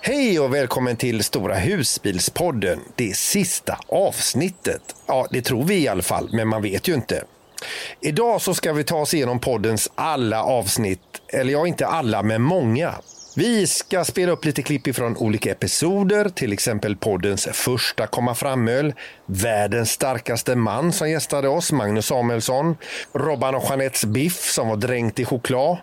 Hej och välkommen till Stora husbilspodden. Det sista avsnittet. Ja, det tror vi i alla fall, men man vet ju inte. Idag så ska vi ta oss igenom poddens alla avsnitt. Eller ja, inte alla, men många. Vi ska spela upp lite klipp ifrån olika episoder, till exempel poddens första komma fram-öl, världens starkaste man som gästade oss, Magnus Samuelsson, Robban och Jeanettes biff som var dränkt i choklad,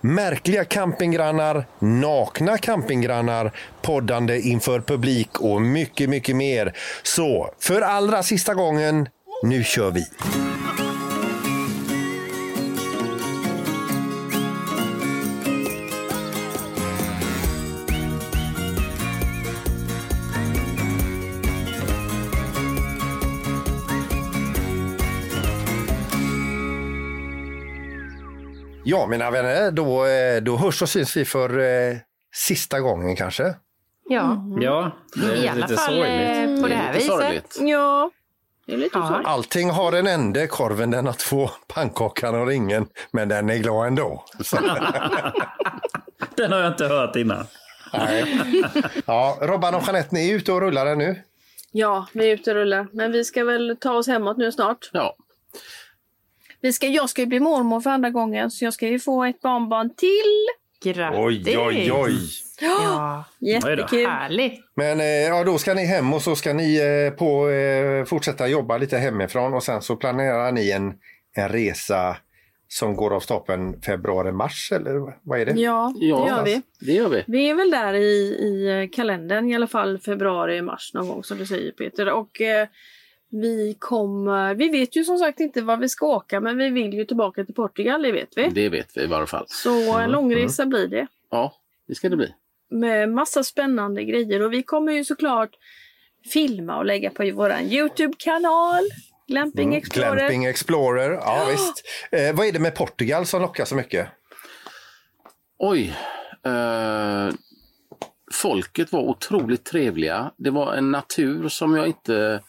Märkliga campinggrannar, nakna campinggrannar, poddande inför publik och mycket, mycket mer. Så, för allra sista gången, nu kör vi! Ja, mina vänner, då, eh, då hörs och syns vi för eh, sista gången kanske. Ja, Ja, det är i alla lite fall sorgligt. eh, på det är här lite viset. sorgligt. Ja. Det är lite Ja. Allting har en ände, korven den har två, pannkakan har ingen, men den är glad ändå. Den har jag inte hört innan. nej. Ja, Robban och Jeanette, ni är ute och rullar nu. Ja, vi är ute och rullar. Men vi ska väl ta oss hemåt nu snart. Ja, Vi ska, jag ska ju bli mormor för andra gången så jag ska ju få ett barnbarn till. Grattis! Oj, oj, oj. Ja, Jättekul. härligt. Men eh, ja, då ska ni hem och så ska ni eh, på, eh, fortsätta jobba lite hemifrån och sen så planerar ni en, en resa som går av stapeln februari-mars eller vad är det? Ja, det Ja, gör vi. det gör vi. Vi är väl där i, i kalendern i alla fall februari, mars någon gång som du säger Peter. Och eh, vi kommer, vi vet ju som sagt inte var vi ska åka men vi vill ju tillbaka till Portugal, det vet vi. Det vet vi i varje fall. Så en långresa blir det. Ja, det ska det bli. Med massa spännande grejer och vi kommer ju såklart filma och lägga på vår Youtube-kanal. Glamping Explorer. Glamping Explorer, ja visst. Eh, vad är det med Portugal som lockar så mycket? Oj. Eh, folket var otroligt trevliga. Det var en natur som jag inte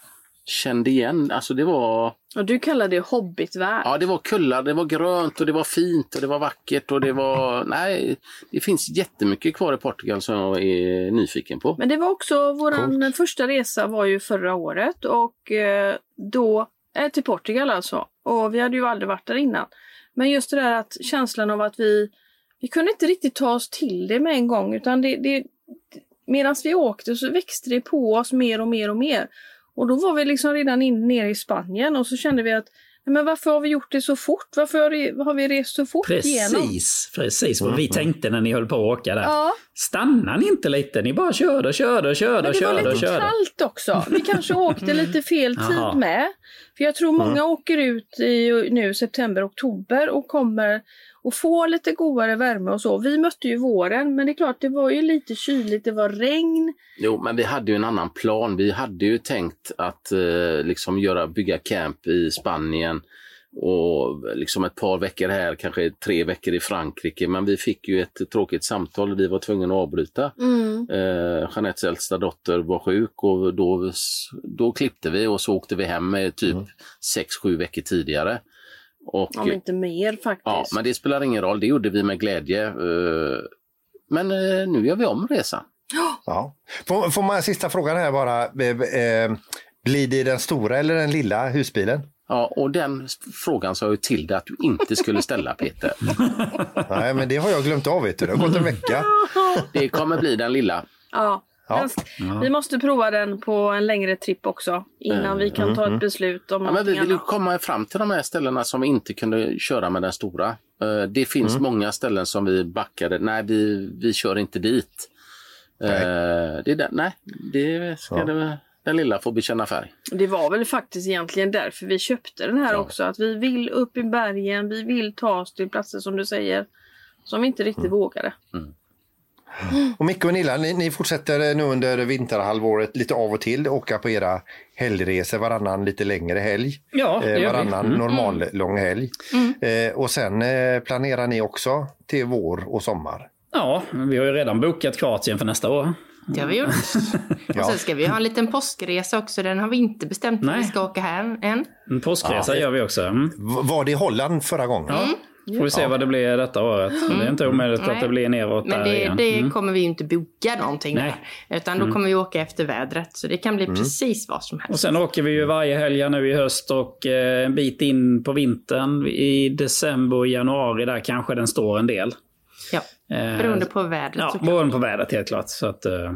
kände igen. Alltså det var, Och du kallar det hobbitvärld. ja, det var kullar, det var grönt och det var fint och det var vackert och det var... Nej, det finns jättemycket kvar i Portugal som jag är nyfiken på. Men det var också våran första resa var ju förra året och eh, då, eh, till Portugal alltså. Och vi hade ju aldrig varit där innan. Men just det där att känslan av att vi, vi kunde inte riktigt ta oss till det med en gång utan det, det medan vi åkte så växte det på oss mer och mer och mer. Och då var vi liksom redan in, nere i Spanien och så kände vi att men varför har vi gjort det så fort? Varför har, vi rest så fort igenom? Precis, precis vad vi tänkte när ni höll på att åka där. Ja. Stannar ni inte lite? Ni bara körde och körde och körde Men det var lite körde. kallt också. Vi kanske åkte lite fel tid med. För jag tror många åker ut i nu september, oktober och kommer och får lite godare värme och så. Vi mötte ju våren men det är klart det var ju lite kyligt, det var regn. Jo, men vi hade ju en annan plan. Vi hade ju tänkt att eh, liksom göra, bygga camp i Spanien och liksom ett par veckor här, kanske tre veckor i Frankrike. Men vi fick ju ett tråkigt samtal och vi var tvungna att avbryta. Mm. Eh, Jeanettes äldsta dotter var sjuk och då, då klippte vi och så åkte vi hem typ sex, sju veckor tidigare. Och, Om inte mer faktiskt. ja, men det spelar ingen roll, det gjorde vi med glädje. Eh, men eh, nu gör vi om resan. Ja. Får, får man sista frågan här bara. Eh, blir det den stora eller den lilla husbilen? Ja, och den frågan sa jag till dig att du inte skulle ställa Peter. Nej, men det har jag glömt av. Vet du. Det har gått en vecka. Det kommer bli den lilla. Ja. Ja. Fast Vi måste prova den på en längre tripp också innan vi kan ta ett beslut om Ja, men vi vill ju annat. komma fram till de här ställena som vi inte kunde köra med den stora. Eh, Det finns många ställen som vi backade. Nej, vi, vi kör inte dit. Nej. Eh, Det är där, nej, det ska Ja. det, den lilla får bekänna färg. Det var väl faktiskt egentligen därför vi köpte den här också. Att vi vill upp i bergen, vi vill ta oss till platser som du säger. Som vi inte riktigt vågade. Och Micke och Nilla, ni, ni fortsätter nu under vinterhalvåret lite av och till åka på era helgresor varannan lite längre helg. Ja, eh, varannan Mm. normal lång helg. Eh, och sen eh, planerar ni också till vår och sommar. Ja, vi har ju redan bokat Kroatien för nästa år. Det har vi gjort. Och sen ska vi ha en liten påskresa också. Den har vi inte bestämt när Nej. vi ska åka här än. En påskresa Ja, gör vi också. Mm. Var det i Holland förra gången? Får vi se vad det blir detta året. Men Det är inte omöjligt att Nej. det blir neråt Men där det, igen. det Mm. kommer vi ju inte boka någonting Nej. där. Utan då kommer vi åka efter vädret. Så det kan bli precis vad som helst. Och sen åker vi ju varje helg nu i höst och eh, en bit in på vintern. I december och januari där kanske den står en del. Ja, Eh, beroende på vädret Ja, såklart. beroende på vädret helt klart. Så att, eh,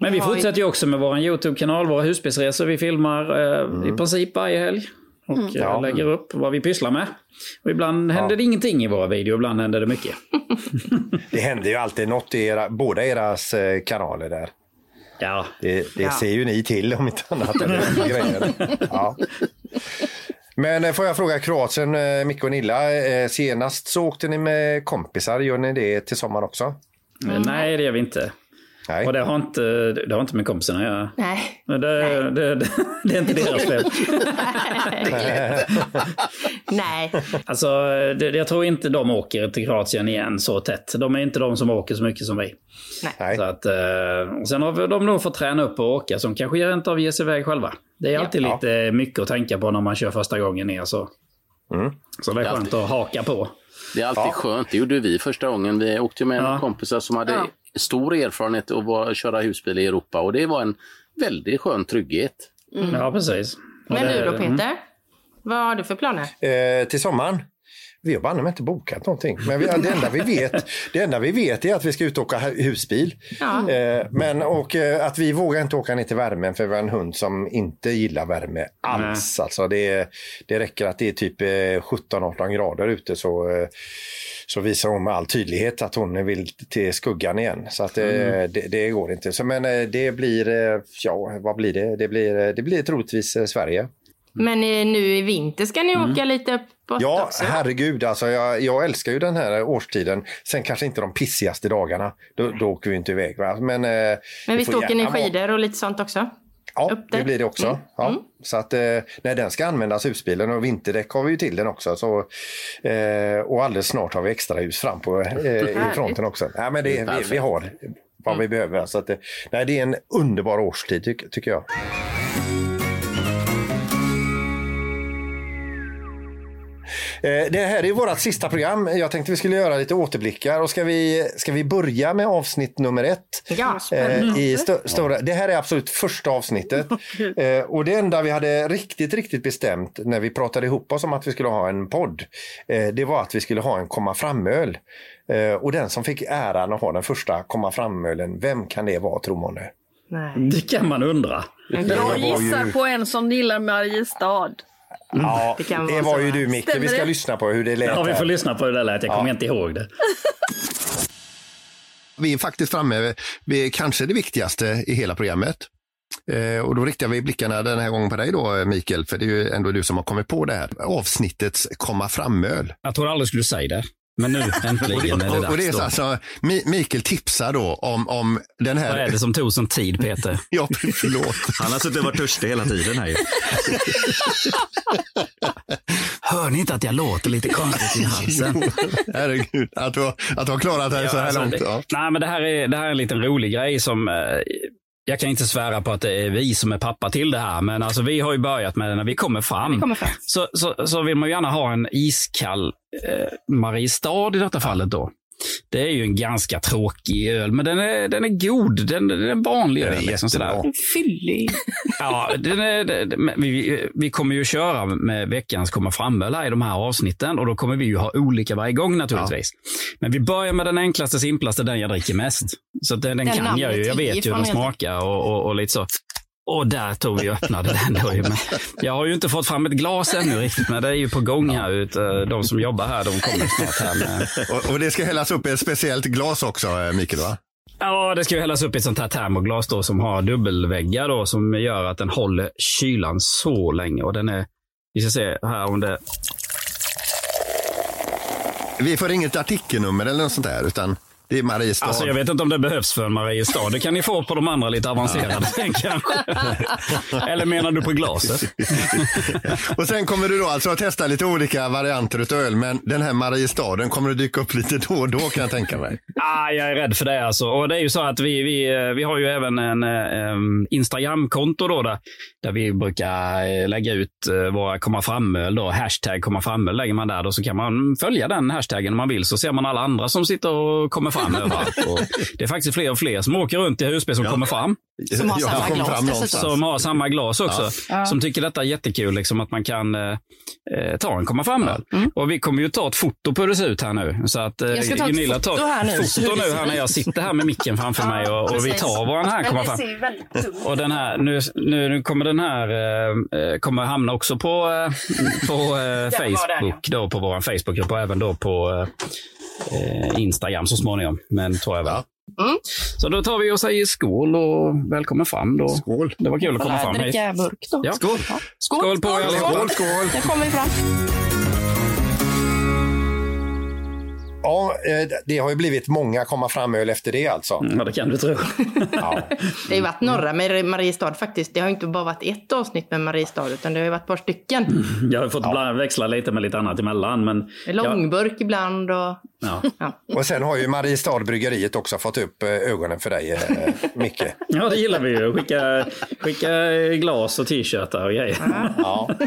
men vi fortsätter ju också med vår YouTube-kanal, våra husbilsresor. Vi filmar eh, i princip varje helg. Och eh, Ja. lägger upp vad vi pysslar med. Och ibland händer det ingenting i våra videor, ibland händer det mycket. Det händer ju alltid något i era, båda eras eh, kanaler där. Ja, Det, det Ja. ser ju ni till om inte annat. Grejer. Ja. Men eh, får jag fråga Kroatien, Micke och Nilla. Senast så åkte ni med kompisar. Gör ni det till sommaren också? Men nej det gör vi inte. Nej. Och det har inte, det har inte med kompisarna att göra. Nej. Det, det, det, det är inte deras fel. Nej. Alltså, det, jag tror inte de åker till Kroatien igen så tätt. De är inte de som åker så mycket som vi. Nej. Så att, eh, sen har vi- de nog fått träna upp och åka som kanske rent av ger sig iväg själva. Det är alltid Ja. lite mycket att tänka på när man kör första gången ner. Så, Mm. så det är Det är skönt att haka på. Det är alltid skönt. Det gjorde vi första gången. Vi åkte med Ja. kompisar som hade Ja. Stor erfarenhet av att köra husbil i Europa och det var en väldigt skön trygghet. Ja, precis. Men du då mm. Peter? Vad har du för planer? Eh, till sommaren? Vi har banne inte bokat någonting. Men vi, det, enda vi vet, det enda vi vet är att vi ska ut och åka hu- husbil. Ja. Eh, men och, eh, att vi vågar inte åka ner till värmen för vi har en hund som inte gillar värme alls. Alltså det, det räcker att det är typ eh, 17-18 grader ute så, eh, så visar hon med all tydlighet att hon vill till skuggan igen. Så att, eh, det, det går inte. Så, men eh, det blir, eh, ja vad blir det? Det blir, eh, det blir troligtvis eh, Sverige. Men eh, nu i vinter ska ni åka lite uppåt Mm. Ja, också? herregud. Alltså, jag, jag älskar ju den här årstiden. Sen kanske inte de pissigaste dagarna. Då, då åker vi inte iväg. Va? Men, eh, Men visst åker ni skidor och lite sånt också? Ja, det blir det också. Mm. Ja. Så att, eh, nej, den ska användas husbilen och vinterdäck har vi ju till den också. Så, eh, och alldeles snart har vi extra hus fram på eh, i fronten också. Nej, men det, vi, vi har vad vi behöver. Så att, det, nej, det är en underbar årstid tyck, tycker jag. Det här är vårt sista program. Jag tänkte vi skulle göra lite återblickar. Och ska vi, ska vi börja med avsnitt nummer ett? Ja, Eh, i stö stora, det här är absolut första avsnittet. Eh, och det enda vi hade riktigt, riktigt bestämt när vi pratade ihop oss om att vi skulle ha en podd, eh, det var att vi skulle ha en komma fram-öl. Eh, och den som fick äran att ha den första komma fram-ölen, vem kan det vara tror månne? Nej. Det kan man undra. Jag gissar ju- på en som gillar Mariestad. Ja, det kan det var ju du Micke. Stämmer Vi ska det? lyssna på hur det lät. Ja, vi här. får lyssna på hur det lät. Jag kommer inte ihåg det. Vi är faktiskt framme vid kanske det viktigaste i hela programmet. Eh, och då riktar vi blickarna den här gången på dig då, Mikael, för det är ju ändå du som har kommit på det här. Avsnittets komma fram-öl. Jag trodde aldrig skulle säga det. Men nu äntligen är det Och, och det är dags. så alltså, Mi- Mikael tipsar då om, om den Vad är här... det som tog sån tid, Peter? Ja, förlåt. Han har suttit och varit törstig hela tiden här ju. Hör ni inte att jag låter lite konstigt i halsen? Herregud, att du, har- att du har klarat dig så här alltså, långt. det, Ja. Nej, men det här, är, det här är en liten rolig grej som... Eh, jag kan inte svära på att det är vi som är pappa till det här, men alltså, vi har ju börjat med det när vi kommer fram. Vi kommer fram. Så, så, så vill man gärna ha en iskall eh, Mariestad i detta fallet då. Det är ju en ganska tråkig öl, men den är, den är god. Den, den är en vanlig Den öl. Liksom sådär. Fyllig. Ja, den är, men vi, vi kommer ju köra med veckans komma fram i de här avsnitten och då kommer vi ju ha olika varje gång naturligtvis. Men vi börjar med den enklaste, simplaste, den jag dricker mest. Så att den, den kan jag ju. Jag vet ju hur den smakar och, och, och lite så. Och där tog vi och öppnade den då. ju. Men jag har ju inte fått fram ett glas ännu riktigt, men det är ju på gång här. Ut, eh, de som jobbar här, de kommer snart här med Och, och det ska hällas upp i ett speciellt glas också, eh, Mikael, va? Ja, det ska ju hällas upp i ett sånt här termoglas då som har dubbelväggar då som gör att den håller kylan så länge. Och den är, vi ska se här om det, Vi får inget artikelnummer eller något sånt där, utan Det är Mariestad. Alltså jag vet inte om det behövs för en Mariestad. Det kan ni få på de andra lite avancerade kanske. Eller menar du på glaset? och sen kommer du då alltså att testa lite olika varianter utav öl, men den här Mariestaden kommer att dyka upp lite då och då kan jag tänka mig. Ah, jag är rädd för det alltså. Och det är ju så att vi, vi, eh, vi har ju även en um, Instagramkonto då där, där vi brukar eh, lägga ut uh, våra komma fram-öl då. Hashtag komma fram lägger man där då så kan man följa den hashtaggen om man vill så ser man alla andra som sitter och kommer fram överallt. Och det är faktiskt fler och fler som åker runt i husbil som ja. kommer fram. Som har samma glas fram Som har samma glas också. Ja. Som tycker detta är jättekul, liksom, att man kan eh, ta en komma fram mm. Och vi kommer ju ta ett foto på hur det ser ut här nu. Så att eh, Gunilla tar här nu. foto nu här när jag sitter här med micken framför mig och, och vi tar våran här komma fram. Och den här, nu, nu kommer den här eh, eh kommer hamna också på, eh, på eh, Facebook, då, på vår Facebookgrupp och även då på eh, Instagram så småningom. Men tror jag väl. Mm. Så då tar vi och säger skål och välkommen fram. Då. Skål. Det var kul att komma fram. Dricka burk då. Ja. Skål. Ja. Skål. Skål på er Skål, skål. Nu kommer vi fram. Ja, eh, det har ju blivit många komma fram-öl efter det alltså. Mm, ja, det kan du tro. ja. Det har ju varit några med Mariestad faktiskt. Det har inte bara varit ett avsnitt med Mariestad utan det har ju varit ett par stycken. Mm, jag har fått ja. växla lite med lite annat emellan. Men Långburk jag... ibland och... Ja. ja. Och sen har ju Mariestad bryggeriet också fått upp eh, ögonen för dig, eh, Micke. ja, det gillar vi ju. Skicka, skicka glas och t-shirtar och grejer. Ja.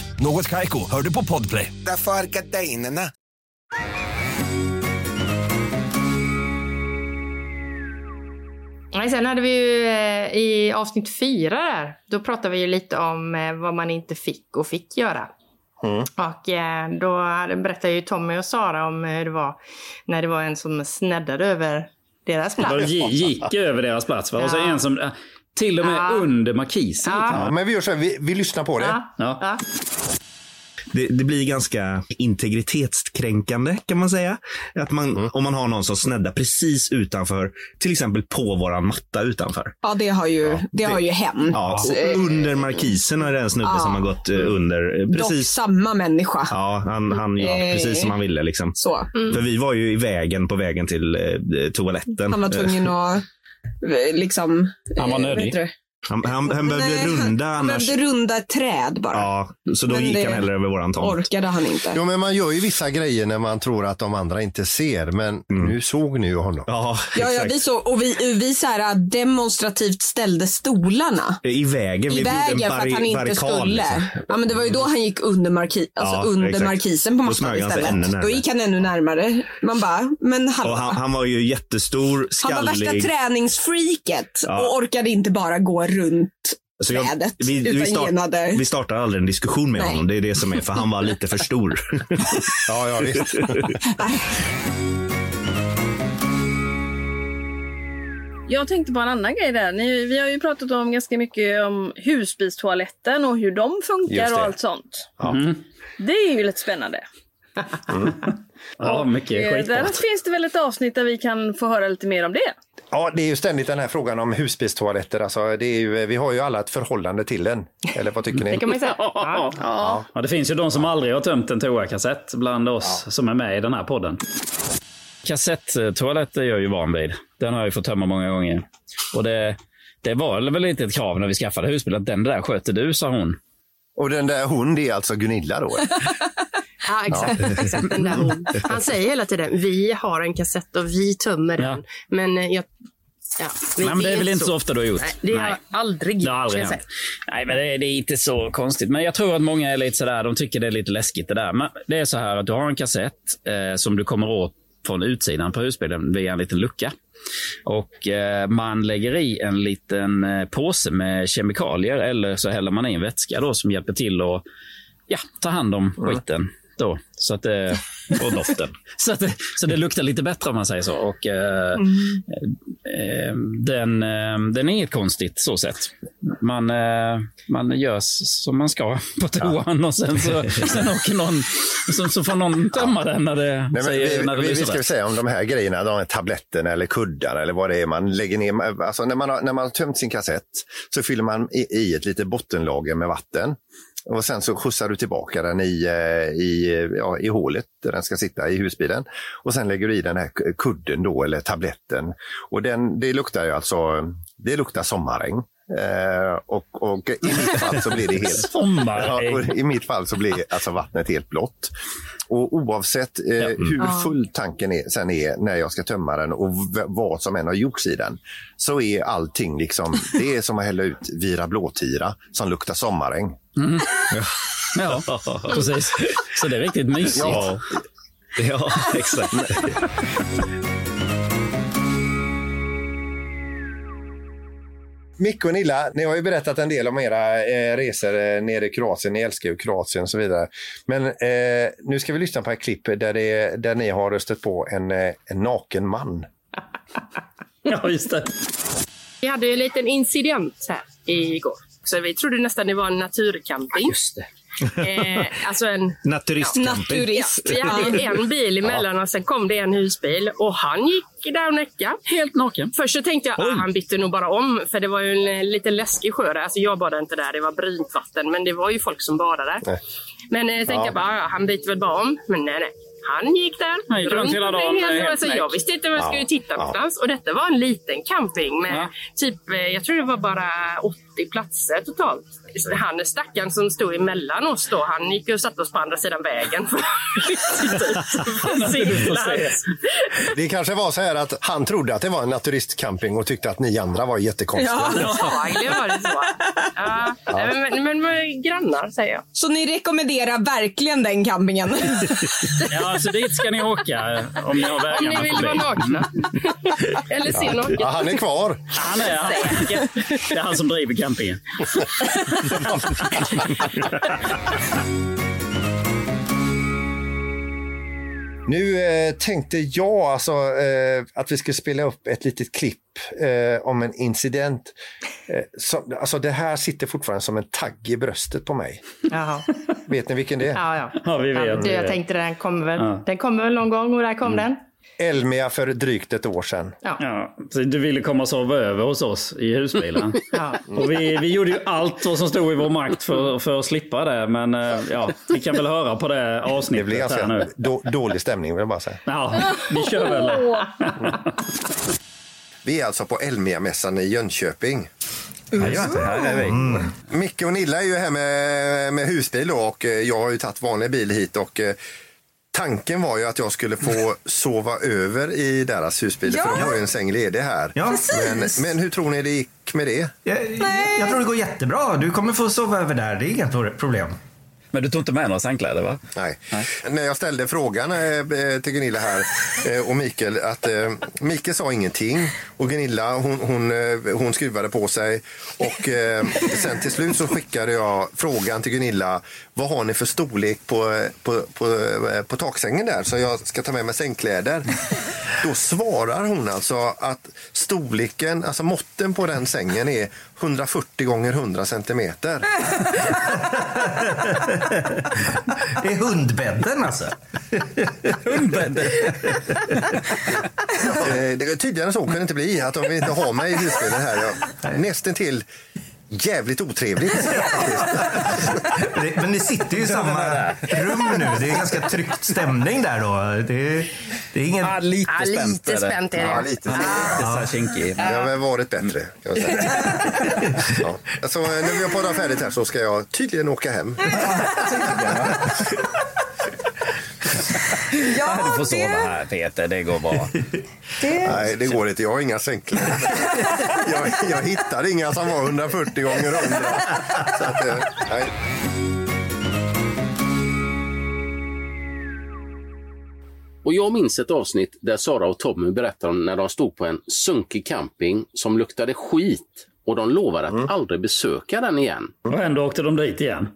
Något kajko, hör du på podplay. Därför är gardinerna. Nej, sen hade vi ju eh, i avsnitt fyra där, då pratade vi ju lite om eh, vad man inte fick och fick göra. Mm. Och eh, då berättade ju Tommy och Sara om hur det var när det var en som sneddade över deras plats. De gick över deras plats. Va? Ja. Och så en som till och med ja. under markisen. Ja. ja. men vi gör så här, vi, vi lyssnar på det. Ja. Det, det, blir ganska integritetskränkande kan man säga. Att man, mm. Om man har någon som sneddar precis utanför, till exempel på våran matta utanför. Ja, det har ju, ja, det, det har ju hänt. Ja, under markisen är det en snubbe ja. som har gått uh, under. Precis. Dock samma människa. Ja, han, han ja, eh, precis som han ville. Liksom. Så. Mm. För vi var ju i vägen på vägen till uh, toaletten. Han var tvungen att liksom... Han var nödig. Han, han, han behövde Nej, runda han, annars. Han behövde runda ett träd bara. Ja, så då men gick han hellre över våran tomt. orkade han inte. Jo, men man gör ju vissa grejer när man tror att de andra inte ser. Men mm. nu såg ni ju honom. Ja, ja, ja vi såg. Och vi, vi så här, demonstrativt ställde stolarna. I vägen. I vägen för att han inte skulle. Liksom. Ja, men det var ju då han gick under, marki alltså ja, under markisen på mattan istället. Då gick han ännu närmare. Man bara, men hallå. Han, han, var ju jättestor, skallig. Han var värsta träningsfreaket ja. och orkade inte bara gå runt så jag, trädet. Vi, vi, start, genade... vi startar aldrig en diskussion med Nej. honom. Det är det som är, för han var lite för stor. ja, ja visst. Jag tänkte på en annan grej där. Ni, vi har ju pratat om ganska mycket om husbilstoaletten och hur de funkar och allt sånt. Ja. Mm. Det är ju lite spännande. Mm. Ja, mycket skitbart. Där finns det väl ett avsnitt där vi kan få höra lite mer om det. Ja, det är ju ständigt den här frågan om husbilstoaletter. Alltså, det är ju, vi har ju alla ett förhållande till den. Eller vad tycker ni? Det kan man säga. Ja. Ja. ja. det finns ju de som aldrig har tömt en toakassett bland oss som är med i den här podden. Kassettoaletter är jag ju van vid. Den har jag ju fått tömma många gånger. Och det, det var väl lite ett krav när vi skaffade husbil att den där sköter du, sa hon. Och den där hon, det är alltså Gunilla då? Ja, exakt. Ja. exakt den där. Han säger hela tiden, vi har en kassett och vi tömmer den. Men eh, jag Ja, Nej, men det är väl inte så ofta du har gjort? Nej, det har Nej. aldrig. Det har aldrig jag hänt. Nej, men det, det är inte så konstigt. Men jag tror att många är lite sådär, de tycker det är lite läskigt det där. Men det är så här att du har en kassett eh, som du kommer åt från utsidan på husbilen via en liten lucka. Och eh, man lägger i en liten eh, påse med kemikalier eller så häller man i en vätska då som hjälper till att ja, ta hand om skiten. Då, så att det, och doften. så, att det, så det luktar lite bättre om man säger så. Och, eh, eh, den, eh, den är inget konstigt så sett. Man, eh, man gör som man ska på toan och sen, så, sen åker någon, så, så får någon tömma den när det, Nej, men säger, vi, när det vi, vi ska rätt. säga om de här grejerna, de här tabletterna eller kuddar eller vad det är man lägger ner. Alltså när man har, när man har tömt sin kassett så fyller man i, i ett litet bottenlager med vatten. Och sen så skjutsar du tillbaka den i, eh, i, ja, i hålet där den ska sitta i husbilen. Och sen lägger du i den här kudden då, eller tabletten. Och den, det luktar ju alltså, det luktar sommarregn. Eh, och, och i mitt fall så blir det helt... Sommarregn. Ja, I mitt fall så blir alltså vattnet helt blått. Och oavsett eh, hur Ja. full tanken är, sen är när jag ska tömma den och v- vad som än har gjorts i den, så är allting liksom, det är som att hälla ut Vira blåtira som luktar sommarregn. Mm. Ja, precis. Så det är riktigt mysigt. Ja. Ja, exakt. Micke och Nilla, ni har ju berättat en del om era eh, resor eh, nere i Kroatien. Ni älskar ju Kroatien och så vidare. Men eh, nu ska vi lyssna på ett klipp där, det, där ni har röstat på en, eh, en naken man. Ja, just det. Vi hade ju en liten incident här igår. Så vi trodde nästan det var en naturcamping. Just det. Eh, alltså en... Naturistcamping. Ja, vi hade en bil emellan och sen kom det en husbil och han gick där och näcka. Helt naken. Först så tänkte jag att han bytte nog bara om för det var ju en eh, lite läskig sjö där. Alltså jag badade inte där, det var brynt vatten men det var ju folk som badade där. Men eh, tänkte Ja. jag bara, ja, han byter väl bara om. Men nej, nej. Han gick där. Han gick runt hela dagen, Helt- helt alltså, jag visste inte var jag skulle Ja, titta ja. någonstans. Och detta var en liten camping med typ, eh, jag tror det var bara 80 platser totalt. Han stackaren som stod emellan oss då, han gick och satte oss på andra sidan vägen. Det kanske var så här att han trodde att det var en naturistcamping och tyckte att ni andra var jättekonstiga. Antagligen var det så. Ja, Ja. Men, men, men grannar säger jag. Så ni rekommenderar verkligen den campingen? Ja, alltså dit ska ni åka om ni har Om vägarna ni vill vara nakna. Eller se naken. Ja, han är kvar. Han är, han, det är han som driver campingen. Nu eh, tänkte jag alltså eh, att vi skulle spela upp ett litet klipp eh, om en incident. Eh, som, alltså det här sitter fortfarande som en tagg i bröstet på mig. Jaha. Vet ni vilken det är? Ja, ja. Ja, vi vet. Ja, det, jag tänkte den kommer väl, Ja. den kommer väl någon gång och där kom den. Elmia för drygt ett år sedan. Ja. så du ville komma och sova över hos oss i husbilen. Ja. Och vi, vi gjorde ju allt vad som stod i vår makt för, för att slippa det. Men eh, ja, vi kan väl höra på det Det avsnittet blir här ganska nu. då, dålig stämning vill jag bara säga. Ja, vi kör väl. Vi är alltså på Elmia-mässan i Jönköping. Här är vi. Micke och Nilla är ju här med, med husbil då, och eh, jag har ju tagit vanlig bil hit och eh, tanken var ju att jag skulle få sova över i deras husbil Ja. för de har ju en säng ledig här. Ja. Men, men hur tror ni det gick med det? Jag, jag tror det går jättebra. Du kommer få sova över där. Det är inga pro- problem. Men du tog inte med några sängkläder va? Nej. När jag ställde frågan eh, till Gunilla här eh, och Mikael att eh, Mikael sa ingenting och Gunilla hon, hon, eh, hon skruvade på sig och eh, sen till slut så skickade jag frågan till Gunilla vad har ni för storlek på, eh, på, på, eh, på taksängen där så jag ska ta med mig sängkläder. Då svarar hon alltså att storleken, alltså måtten på den sängen är 140 gånger 100 centimeter. Det är hundbädden alltså. Hundbädden? Eh, det, tydligare än så kunde det inte bli. Att de vill inte ha mig i husbilen här. Jag, nästan till jävligt otrevligt. Men ni sitter ju i samma rum nu. Det är ganska tryckt stämning där då. Det, det är ingen... Ja, lite Ja, spänt lite är det. spänt är det. Ja, lite. Lite kinkig. Det har väl varit bättre. Kan jag säga. Ja. Alltså, när vi har poddat färdigt här så ska jag tydligen åka hem. Ja, du får det- sova här Peter, det går bra. Nej, det går inte. Jag har inga sängkläder. jag, jag hittade inga som var 140 gånger 100. Så att, eh, nej. Och jag minns ett avsnitt där Sara och Tommy berättar om när de stod på en sunkig camping som luktade skit och de lovade att aldrig besöka den igen. Och ändå åkte de dit igen.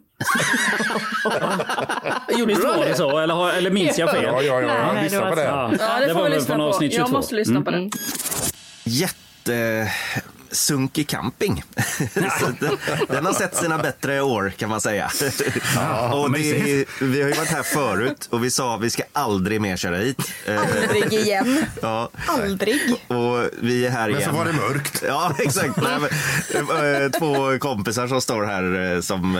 Gjorde var det? så? Eller, har- eller minns jag fel? Ja, ja, ja. Nej, Lyssna det på det. Ja, det, det får var vi väl lyssna från på. avsnitt Jag 22. måste lyssna på Mm. det. Jättesunkig camping. Den, den har sett sina bättre år kan man säga. och det, vi har ju varit här förut och vi sa att vi ska aldrig mer köra hit. Eh, Aldrig igen. Ja. Aldrig. Och vi är här Men igen. så var det mörkt. Ja, exakt. Nej, men, eh, två kompisar som står här eh, som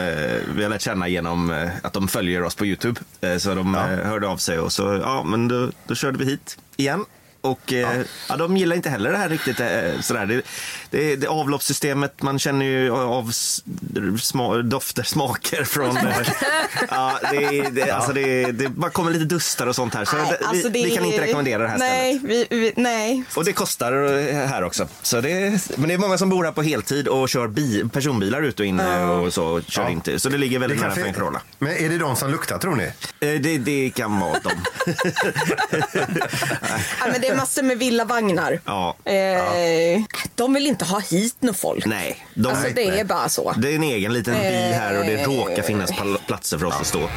vi har lärt känna genom att de följer oss på Youtube. Så de eh, hörde av sig och så, ja, men då, då körde vi hit igen. Och eh, ja. de gillar inte heller det här riktigt eh, sådär. Det, det, det avloppssystemet, man känner ju av sma, dofter, smaker från det. ja, det, det, alltså det, det bara kommer lite dustar och sånt här. Så Nej, det, alltså vi, det- vi kan inte rekommendera det här stället. Nej, vi, vi, nej. Och det kostar eh, här också. Så det, men det är många som bor här på heltid och kör bi, personbilar ut och in eh, och så. och Kör Ja. in till. Så det ligger väldigt Det nära för en Corolla. Men är det de som luktar tror ni? Eh, Det, det kan vara dem. Ja, men det är massor med villavagnar. Ja. Eh, De vill inte ha hit något folk. Nej. De, Alltså det är bara så. Det är en egen liten by här och det Eh. råkar finnas platser för oss att stå.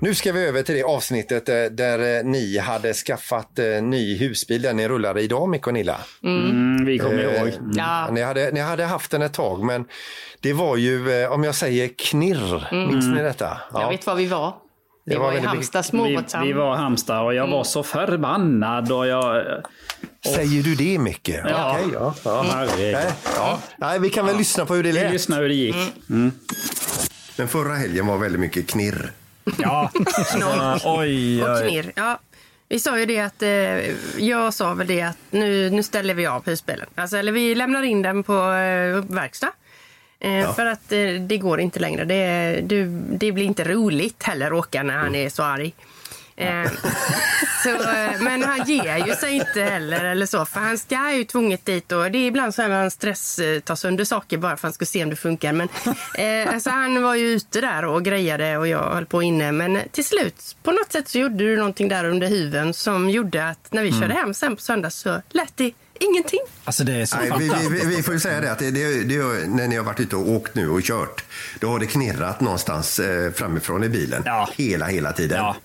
Nu ska vi över till det avsnittet eh, där eh, ni hade skaffat eh, ny husbil, den ni rullade idag, Micke och Nilla. Mm, vi kommer Eh, ihåg. Ja. Ni, hade, ni hade haft den ett tag, men det var ju, eh, om jag säger knirr, minns ni detta? Jag vet var vi var. Vi Det var, var i Halmstad Vi, småbåtshamn. vi var i Halmstad och jag Mm. var så förbannad och jag... Säger du det, Micke? Ja. Okej, ja. ja. Herregud. Nej, ja. Nej, vi kan väl lyssna på hur det Vi lät. lyssnade hur det gick. Mm. Men förra helgen var väldigt mycket knirr. Ja. oj, Och oj. knirr. Ja. Vi sa ju det att, eh, jag sa väl det att nu, nu ställer vi av husbilen. Alltså, eller vi lämnar in den på eh, verkstad. Eh, För att eh, det går inte längre. Det, du, det blir inte roligt heller att åka när han är så arg. Eh, så, men han ger ju sig inte heller eller så. För han ska ju tvunget dit och det är ibland så här med han stress tar sönder saker bara för att han ska se om det funkar. Men eh, alltså han var ju ute där och grejade och jag höll på inne. Men till slut på något sätt så gjorde du någonting där under huven som gjorde att när vi Mm. körde hem sen på söndag så lät det ingenting. Alltså det är så Nej, vi, vi, vi, vi får ju säga det att det, det, det, när ni har varit ute och åkt nu och kört, då har det knirrat någonstans eh, framifrån i bilen. Hela, hela tiden. Ja.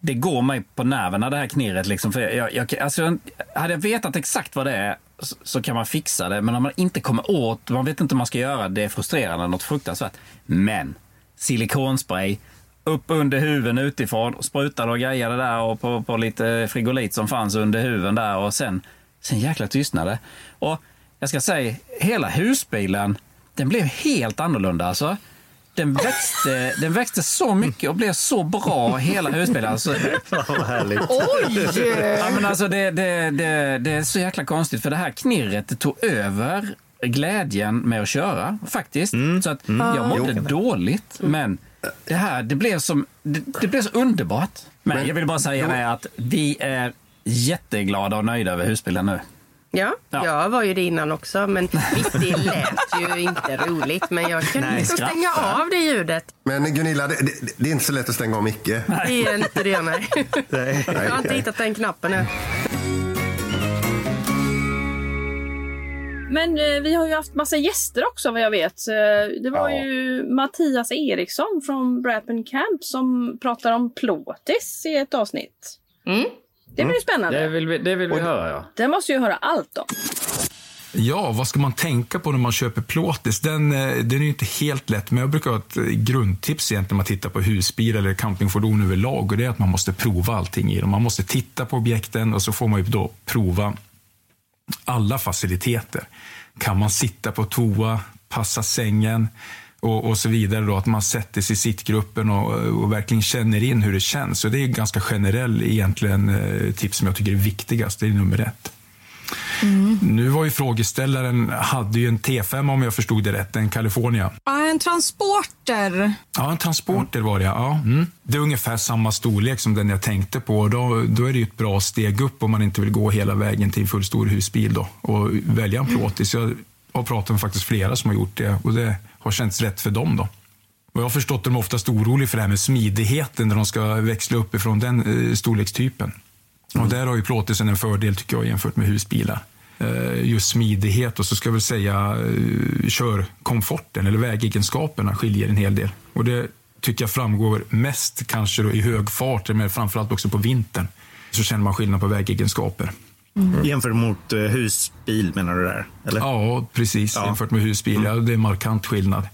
Det går mig på nerverna det här knirret. Liksom, för jag, jag, alltså, hade jag vetat exakt vad det är så, så kan man fixa det. Men om man inte kommer åt, man vet inte hur man ska göra, det är frustrerande, något fruktansvärt. Men silikonspray, upp under huven utifrån, sprutade och grejade där och på, på lite frigolit som fanns under huven där och sen, sen jäkla tystnade. Och jag ska säga, hela husbilen, den blev helt annorlunda alltså. Den växte, den växte så mycket och blev så bra, hela husbilen. Alltså, Vad härligt. Oj! Ja, men alltså det, det, det, det är så jäkla konstigt för det här knirret det tog över glädjen med att köra faktiskt. Så att jag mådde dåligt. Men det här, det blev, som, det, det blev så underbart. Men, jag vill bara säga att vi är jätteglada och nöjda över husbilen nu. Ja, Ja. jag var ju det innan också. Men visst, det lät ju inte roligt. Men jag kunde Nej, stänga skratta. av det ljudet. Men Gunilla, det, det, det är inte så lätt att stänga av Micke. Det är inte det, nej. Jag har inte hittat den knappen än. Men eh, vi har ju haft massa gäster också vad jag vet. Eh, det var Ja. ju Mattias Eriksson från Brappen Camp som pratar om plåtis i ett avsnitt. Mm. Det blir ju spännande. Det vill vi, det vill vi höra ja. Det måste ju höra allt om. Ja, vad ska man tänka på när man köper plåtis? Den, eh, den är ju inte helt lätt, men jag brukar ha ett eh, grundtips egentligen när man tittar på husbil eller campingfordon överlag och det är att man måste prova allting i dem. Man måste titta på objekten och så får man ju då prova alla faciliteter. Kan man sitta på toa, passa sängen och, och så vidare. Då, att man sätter sig i sittgruppen och, och verkligen känner in hur det känns. Så det är ganska generell egentligen eh, tips som jag tycker är viktigast. Det är nummer ett. Mm. Nu var ju frågeställaren, hade ju en T5 om jag förstod det rätt, en California. Ja, en transporter. Ja, en transporter var det ja. Mm. Det är ungefär samma storlek som den jag tänkte på. Då, då är det ju ett bra steg upp om man inte vill gå hela vägen till en fullstor husbil då, och välja en plåtis. Jag har pratat med faktiskt flera som har gjort det och det har känts rätt för dem. då. Och jag har förstått att de är oftast oroliga för det här med smidigheten när de ska växla upp ifrån den eh, storlekstypen. Och där har ju plåtisen en fördel tycker jag jämfört med husbilar. Eh, just smidighet och så ska jag väl säga eh, körkomforten eller vägegenskaperna skiljer en hel del. Och det tycker jag framgår mest kanske i hög fart, men framförallt också på vintern. Så känner man skillnad på vägegenskaper. Mm. Jämfört mot uh, husbil menar du där? Eller? Ja, precis. Ja. Jämfört med husbil. Mm. Ja, det är markant skillnad.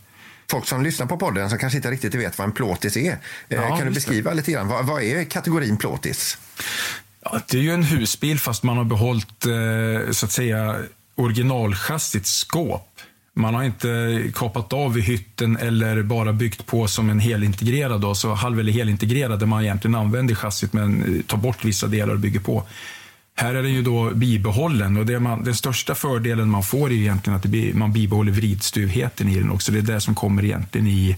Folk som lyssnar på podden som kanske inte riktigt vet vad en plåtis är. Ja, kan du beskriva det. lite grann? Vad, vad är kategorin plåtis? Ja, det är ju en husbil fast man har behållit eh, så att säga originalchassits skåp. Man har inte kapat av i hytten eller bara byggt på som en helintegrerad, då, så halv eller helintegrerad där man egentligen använder chassit men eh, tar bort vissa delar och bygger på. Här är den ju då bibehållen och det man, den största fördelen man får är egentligen att blir, man bibehåller vridstuvheten i den också. Det är det som kommer egentligen i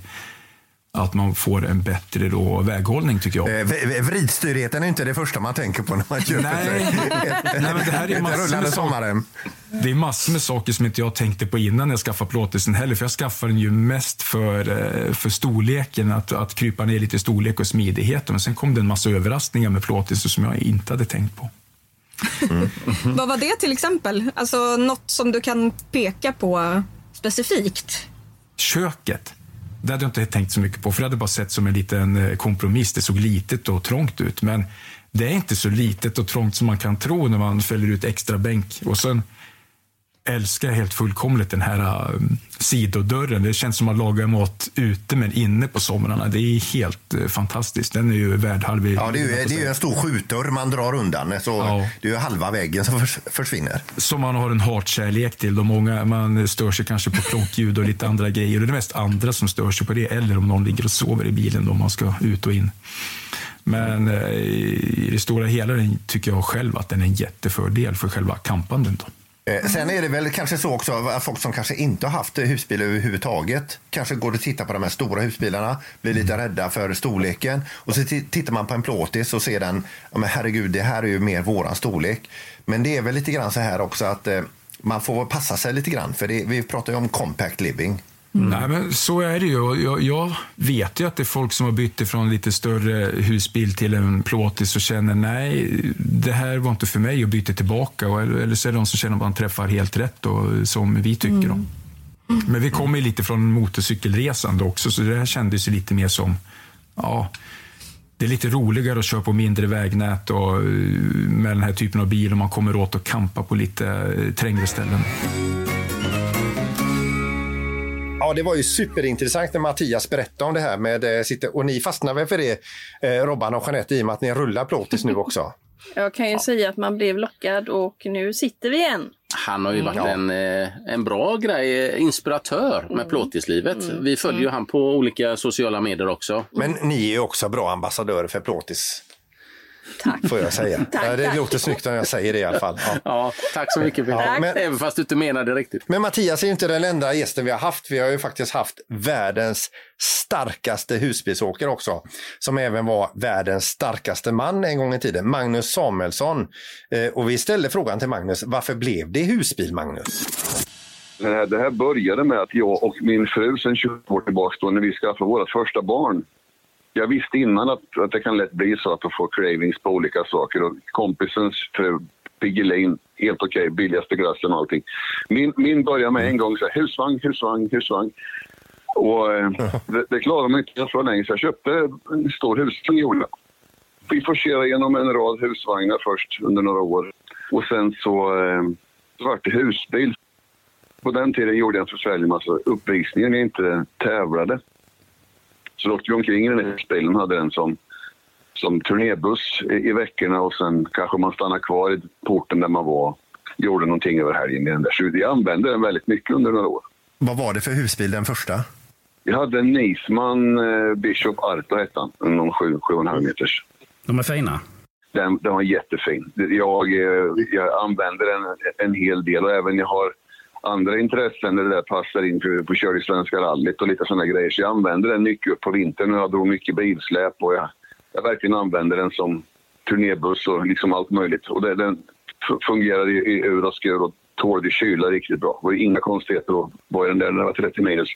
att man får en bättre då väghållning tycker jag. Eh, vridstyrheten är inte det första man tänker på när man köper Nej. Nej, men det här är massor med sommaren. Det är massor med saker som inte jag tänkte på innan jag skaffade plåtisen heller. För jag skaffade den ju mest för, eh, för storleken, att, att krypa ner lite storlek och smidighet. Men sen kom det en massa överraskningar med plåtisen som jag inte hade tänkt på. Mm. Vad var det till exempel? Alltså något som du kan peka på specifikt? Köket. Det hade jag inte tänkt så mycket på, för det hade bara sett som en liten eh, kompromiss. Det såg litet och trångt ut, men det är inte så litet och trångt som man kan tro när man fäller ut extra bänk. Och sen älskar helt fullkomligt den här um, sidodörren. Det känns som att laga mat ute men inne på somrarna. Det är helt uh, fantastiskt. Den är ju värd halv Ja, det är ju, det är en stor skjutdörr man drar undan. Så ja. Det är halva väggen som förs försvinner. Som man har en hatkärlek till. De många, man stör sig kanske på klockljud och lite andra grejer. Och det är mest andra som stör sig på det. Eller om någon ligger och sover i bilen då man ska ut och in. Men uh, i det stora hela tycker jag själv att den är en jättefördel för själva kampandet. Då. Eh, sen är det väl kanske så också att folk som kanske inte har haft husbil överhuvudtaget kanske går och tittar på de här stora husbilarna, blir lite rädda för storleken och så tittar man på en plåtis och ser den, ja men herregud det här är ju mer våran storlek. Men det är väl lite grann så här också att eh, man får passa sig lite grann för det, vi pratar ju om compact living. Mm. Nej, men så är det ju. Jag, jag, vet ju att det är folk som har bytt ifrån lite större husbil till en plåtis och känner nej, det här var inte för mig och byter tillbaka. Eller så är det de som känner att man träffar helt rätt, och, som vi tycker. Mm. Men vi kommer ju lite från motorcykelresande också, så det här kändes ju lite mer som ja, det är lite roligare att köra på mindre vägnät och med den här typen av bil om man kommer åt att kampa på lite eh, trängre ställen. Ja, det var ju superintressant när Mattias berättade om det här med eh, sitt, och ni fastnade väl för det, eh, Robban och Jeanette, i och med att ni rullar plåtis nu också? Jag kan ju ja. säga att man blev lockad och nu sitter vi igen. Han har ju varit ja. en, eh, en bra grej, inspiratör med mm. plåtislivet. Mm. Vi följer ju mm. han på olika sociala medier också. Men ni är ju också bra ambassadörer för plåtis. Tack. Får jag säga. tack, ja, det tack. låter snyggt när jag säger det i alla fall. Ja, ja tack så mycket. För ja, men, Även fast du inte menar det riktigt. Men Mattias är inte den enda gästen vi har haft. Vi har ju faktiskt haft världens starkaste husbilsåkare också. Som även var världens starkaste man en gång i tiden. Magnus Samuelsson. Eh, och vi ställde frågan till Magnus, varför blev det husbil Magnus? Det här började med att jag och min fru sen 20 år tillbaka då, när vi skaffade vårt första barn jag visste innan att, att det kan lätt bli så att de får cravings på olika saker. Och kompisens fru Piggelin, helt okej, okay, billigaste glassen och allting. Min, min började med en gång så här, husvagn, husvagn, husvagn. Och eh, det, det klarade man inte så länge så jag köpte en stor husvagn gjorde. Vi forcerade genom en rad husvagnar först under några år. Och sen så, eh, så var det husbil. På den tiden gjorde jag en försäljning massa uppvisningar när jag inte tävlade. Så då åkte vi omkring i den här bilen hade den som, som turnébuss i, i veckorna och sen kanske man stannade kvar i porten där man var gjorde någonting över helgen i den där. Så jag använde den väldigt mycket under några år. Vad var det för husbil den första? Vi hade en Nisman eh, Bishop Arto hette han, någon 7,5 meters. De är fina. Den, den var jättefin. Jag, eh, jag använder den en hel del och även jag har andra intressen där det där passar in för, på kör i Svenska rallyt och lite sådana grejer. Så jag använder den mycket på vintern och jag drog mycket bilsläp och jag, jag verkligen använder den som turnébuss och liksom allt möjligt. Och det, den fungerar i, i ur och skur och tålde kyla riktigt bra. Det var inga konstigheter att vara den där när det var 30 minus.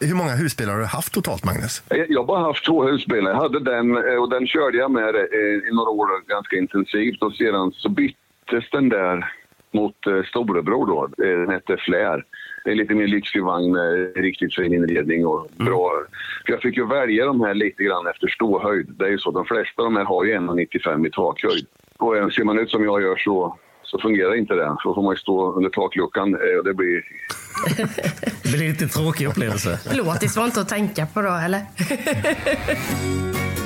Hur många husbilar har du haft totalt, Magnus? Jag har bara haft två husbilar. Jag hade den eh, och den körde jag med eh, i några år ganska intensivt och sedan så byttes den där mot eh, storebror då. Den hette Flair. Det är lite mer lyxig vagn med riktigt fin inredning och bra. Mm. För jag fick ju välja de här lite grann efter ståhöjd. Det är ju så, de flesta av de här har ju 1,95 i takhöjd. Och ser man ut som jag gör så så fungerar inte det. Så får man ju stå under takluckan och det blir... det blir lite tråkig upplevelse. Plåtis var inte att tänka på då, eller?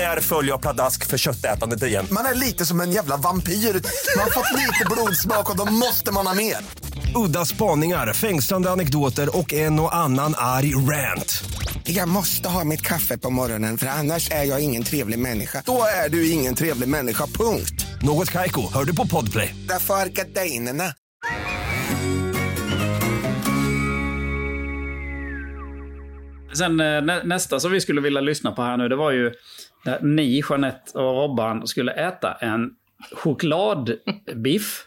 Där följer jag pladask för köttätandet igen. Man är lite som en jävla vampyr. Man har fått lite blodsmak och då måste man ha mer. Udda spaningar, fängslande anekdoter och en och annan arg rant. Jag måste ha mitt kaffe på morgonen för annars är jag ingen trevlig människa. Då är du ingen trevlig människa, punkt. Något kajko, hör du på podplay. Därför är gardinerna. Sen eh, nä nästa som vi skulle vilja lyssna på här nu, det var ju när ni, Jeanette och Robban, skulle äta en chokladbiff.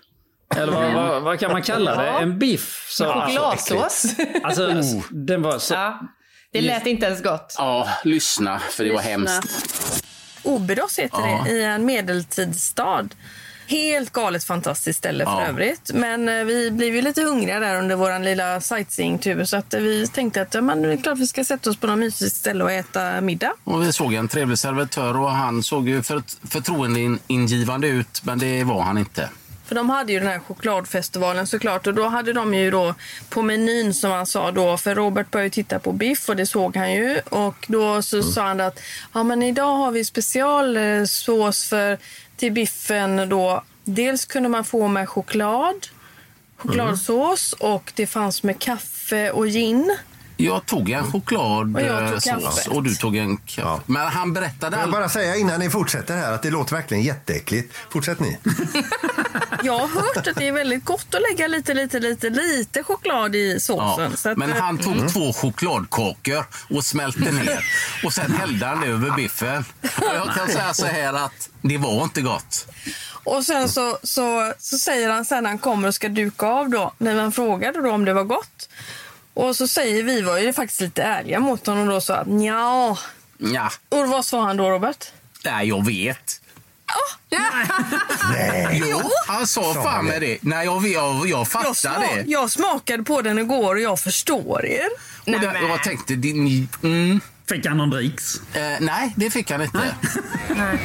Eller vad, vad, vad, kan man kalla det? En biff. Så, Chokladsås. Alltså, alltså, den var så... Ja. Det lät inte ens gott. Ja, lyssna, för det lyssna. var hemskt. Oberos heter ja. det, i en medeltidsstad. Helt galet fantastiskt ställe för ja. övrigt. Men eh, vi blev ju lite hungriga där under vår lilla sightseeingtur så att vi tänkte att ja, men det är klart vi ska sätta oss på något mysigt ställe och äta middag. Och vi såg en trevlig servitör och han såg ju för, förtroendeingivande ut men det var han inte. För de hade ju den här chokladfestivalen såklart och då hade de ju då på menyn som han sa då, för Robert började titta på biff och det såg han ju och då så mm. sa han att ja men idag har vi specialsås för till biffen då. Dels kunde man få med choklad, chokladsås mm. och det fanns med kaffe och gin. Jag tog en chokladsås och, och du tog en kaffe. Ja. Men han berättade... Jag vill bara säga innan ni fortsätter här att det låter verkligen jätteäckligt. Fortsätt ni. jag har hört att det är väldigt gott att lägga lite, lite, lite, lite choklad i såsen. Ja. Att, men han tog mm. två chokladkakor och smälte ner. Och sen hällde han över biffen. Och jag kan säga så här att det var inte gott. Och sen så, så, så säger han sen när han kommer och ska duka av då, när man frågade då om det var gott. Och så säger vi var ju faktiskt lite ärliga mot honom då så att. Ja. Och vad sa han då Robert? Nej, jag vet. Oh, Nej. Jo. Han sa fan med det. Nej, jag, jag, jag fattar jag det. Jag smakade på den igår och jag förstår er. Och det, jag tänkte... Din, mm. Fick han någon dricks? Eh, nej, det fick han inte. Nej.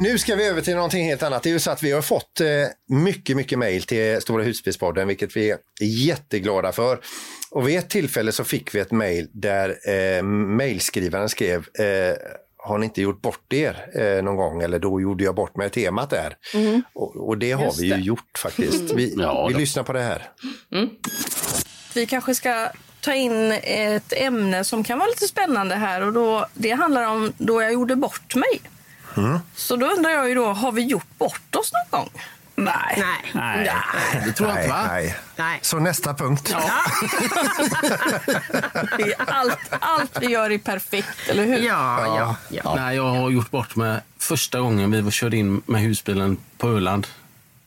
Nu ska vi över till någonting helt annat. Det är ju så att vi har fått eh, mycket, mycket mejl till Stora Husbilspodden, vilket vi är jätteglada för. Och vid ett tillfälle så fick vi ett mejl där eh, mejlskrivaren skrev eh, har ni inte gjort bort er eh, någon gång? Eller då gjorde jag bort mig temat där. Mm. Och, och, det har Just vi ju gjort faktiskt. Vi, ja, vi lyssnar på det här. Mm. Vi kanske ska ta in ett ämne som kan vara lite spännande här. Och då, det handlar om då jag gjorde bort mig. Mm. Så då undrar jag ju då, har vi gjort bort oss någon gång? Nej. Nej. Nej. Nej. Det tror jag inte, va? Nej. Nej. Så nästa punkt. Ja. allt, allt vi gör är perfekt, eller hur? Ja, ja. ja. Nej, jag har gjort bort mig första gången vi körde in med husbilen på Öland.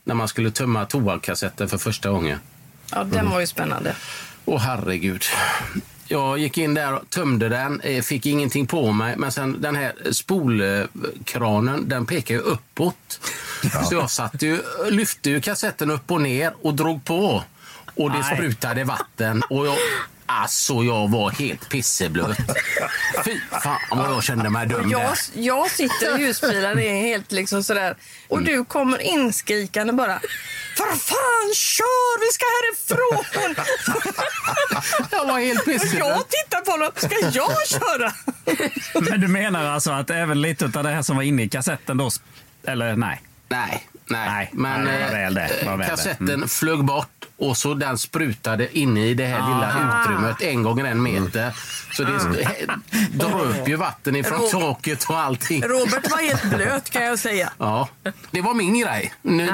När man skulle tömma toakassetten för första gången. Ja, den mm. var ju spännande. Åh, herregud. Jag gick in där och tömde den, eh, fick ingenting på mig. Men sen den här spolkranen, den pekar ju uppåt. Ja. Så jag satt ju, lyfte ju kassetten upp och ner och drog på. Och det Nej. sprutade vatten. Och jag, Alltså jag var helt pisseblöt. Fy fan vad jag kände mig dum jag, jag sitter i husbilen är helt liksom sådär och du kommer inskrikande bara För fan kör, vi ska härifrån! jag var helt pissig. Jag tittar på honom, ska jag köra? Men du menar alltså att även lite av det här som var inne i kassetten då, eller nej? Nej, nej. Nej, Men det var eh, väl det. Det var väl det. kassetten Mm. flög bort och så den sprutade inne i det här lilla Ah. utrymmet en gånger en meter. Så det Mm. dröp ju vatten ifrån Ro- taket och allting. Robert var helt blöt kan jag säga. Ja, det var min grej. Nu, nu,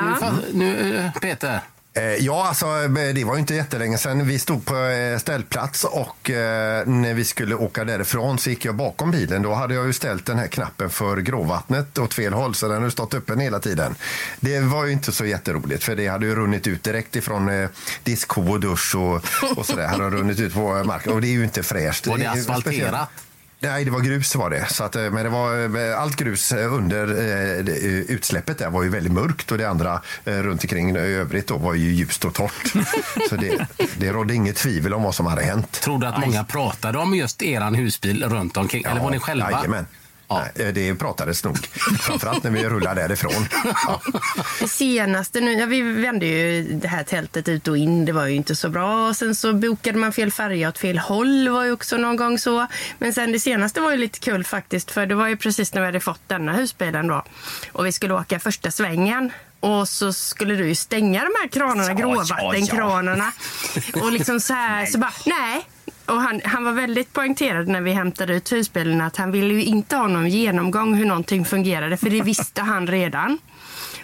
nu eh, Peter. Eh, Ja, alltså det var inte jättelänge sedan. Vi stod på eh, ställplats och eh, när vi skulle åka därifrån så gick jag bakom bilen. Då hade jag ju ställt den här knappen för gråvattnet åt fel håll så den har stått öppen hela tiden. Det var ju inte så jätteroligt för det hade ju runnit ut direkt ifrån eh, diskho och dusch och, och sådär. hade runnit ut på marken och det är ju inte fräscht. Var det asfalterat? Nej, det var grus var det. Så att, eh, men det var, eh, allt grus eh, under eh, det, utsläppet där var ju väldigt mörkt och det andra eh, runt omkring i övrigt då var ju ljust och torrt. Så det, det rådde inget tvivel om vad som hade hänt. Tror du att många pratade om just eran husbil runt omkring? Eller var ni själva? Jajamän. Nej, det pratades nog. Framförallt när vi rullade därifrån. Ja. Det senaste nu, ja, vi vände ju det här tältet ut och in, det var ju inte så bra. Och sen så bokade man fel färja åt fel håll, var ju också någon gång så. Men sen det senaste var ju lite kul faktiskt, för det var ju precis när vi hade fått denna husbilen då. Och vi skulle åka första svängen. Och så skulle du ju stänga de här kranarna, Ja, gråvattenkranarna. Och liksom så här, så bara, nej. Och han, han var väldigt poängterad när vi hämtade ut husbilen att han ville ju inte ha någon genomgång hur någonting fungerade, för det visste han redan.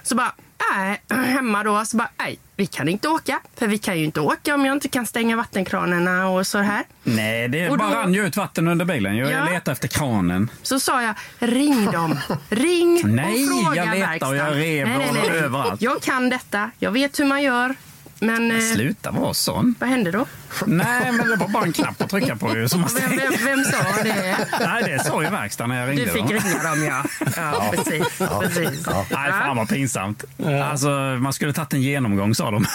Så bara, nej, hemma då, så bara, nej, vi kan inte åka. För vi kan ju inte åka om jag inte kan stänga vattenkranarna och så här. Nej, det Och då- bara rann ju ut vatten under bilen. Jag Ja. letade efter kranen. Så sa jag, ring dem. Ring Nej, och fråga jag letar och jag verkstaden. rev Nej, nej, nej, nej. överallt. Jag kan detta. Jag vet hur man gör. Men eh, Sluta vara sån. vad hände då? Nej, men det var bara en knapp att trycka på ju. Som man Vem, vem, vem sa det? Nej, det sa ju verkstaden när jag ringde. Du fick dem. ringa dem, ja. Ja, precis. precis. Nej, fan vad pinsamt. Alltså, man skulle tagit en genomgång sa de.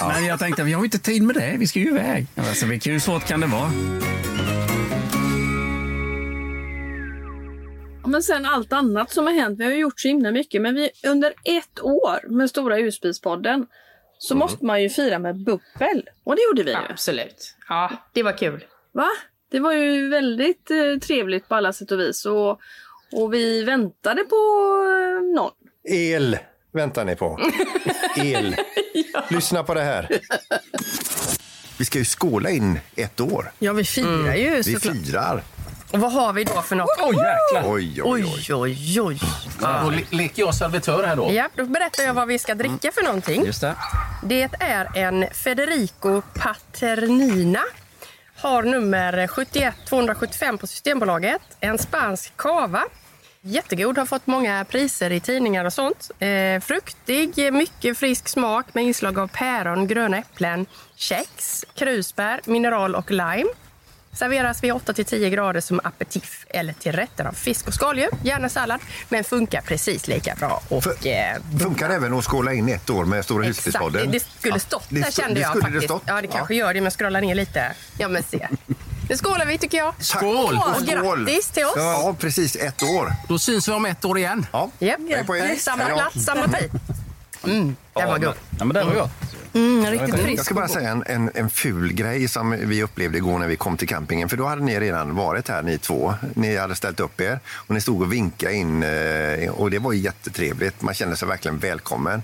Men jag tänkte, vi har ju inte tid med det. Vi ska ju iväg. Alltså, hur svårt kan det vara? Ja, Men sen allt annat som har hänt, vi har ju gjort så himla mycket, men vi, under ett år med Stora husbilspodden så måste man ju fira med bubbel. Och det gjorde vi ju. Absolut. Ja, det var kul. Va? Det var ju väldigt eh, trevligt på alla sätt och vis. Och, och vi väntade på eh, någon. El väntar ni på. El. Lyssna på det här. Vi ska ju skåla in ett år. Ja, vi firar ju Vi såklart. firar. Och vad har vi då för något? Oj, jäklar. Oj, oj, oj. oj, oj. Då le- leker jag servitör här då. Ja, då berättar jag vad vi ska dricka för någonting. Just det. Det är en Federico Paternina. Har nummer 71 275 på Systembolaget. En spansk cava. Jättegod, har fått många priser i tidningar och sånt. Eh, fruktig, mycket frisk smak med inslag av päron, gröna äpplen, kex, krusbär, mineral och lime. Serveras vid 8-10 grader som aperitif eller till rätter av fisk och skaldjur. Gärna sallad, men funkar precis lika bra. Och, eh, Funkar även att skåla in ett år med Stora Exakt, Huspodden? det, det skulle stått det där kände det jag det faktiskt. stått. Ja, det kanske gör det, men scrolla ner lite. Ja, men se. Nu skålar vi tycker jag. Skål! Och grattis till oss. Ja, precis. Ett år. Då syns vi om ett år igen. Ja. Er. Samma plats, samma tid. Mm, den var god. Ja, men det var gott. Mm, riktigt frisk. Jag ska bara säga en, en, en ful grej som vi upplevde igår när vi kom till campingen. För då hade ni redan varit här ni två. Ni hade ställt upp er och ni stod och vinkade in eh, och det var jättetrevligt. Man kände sig verkligen välkommen.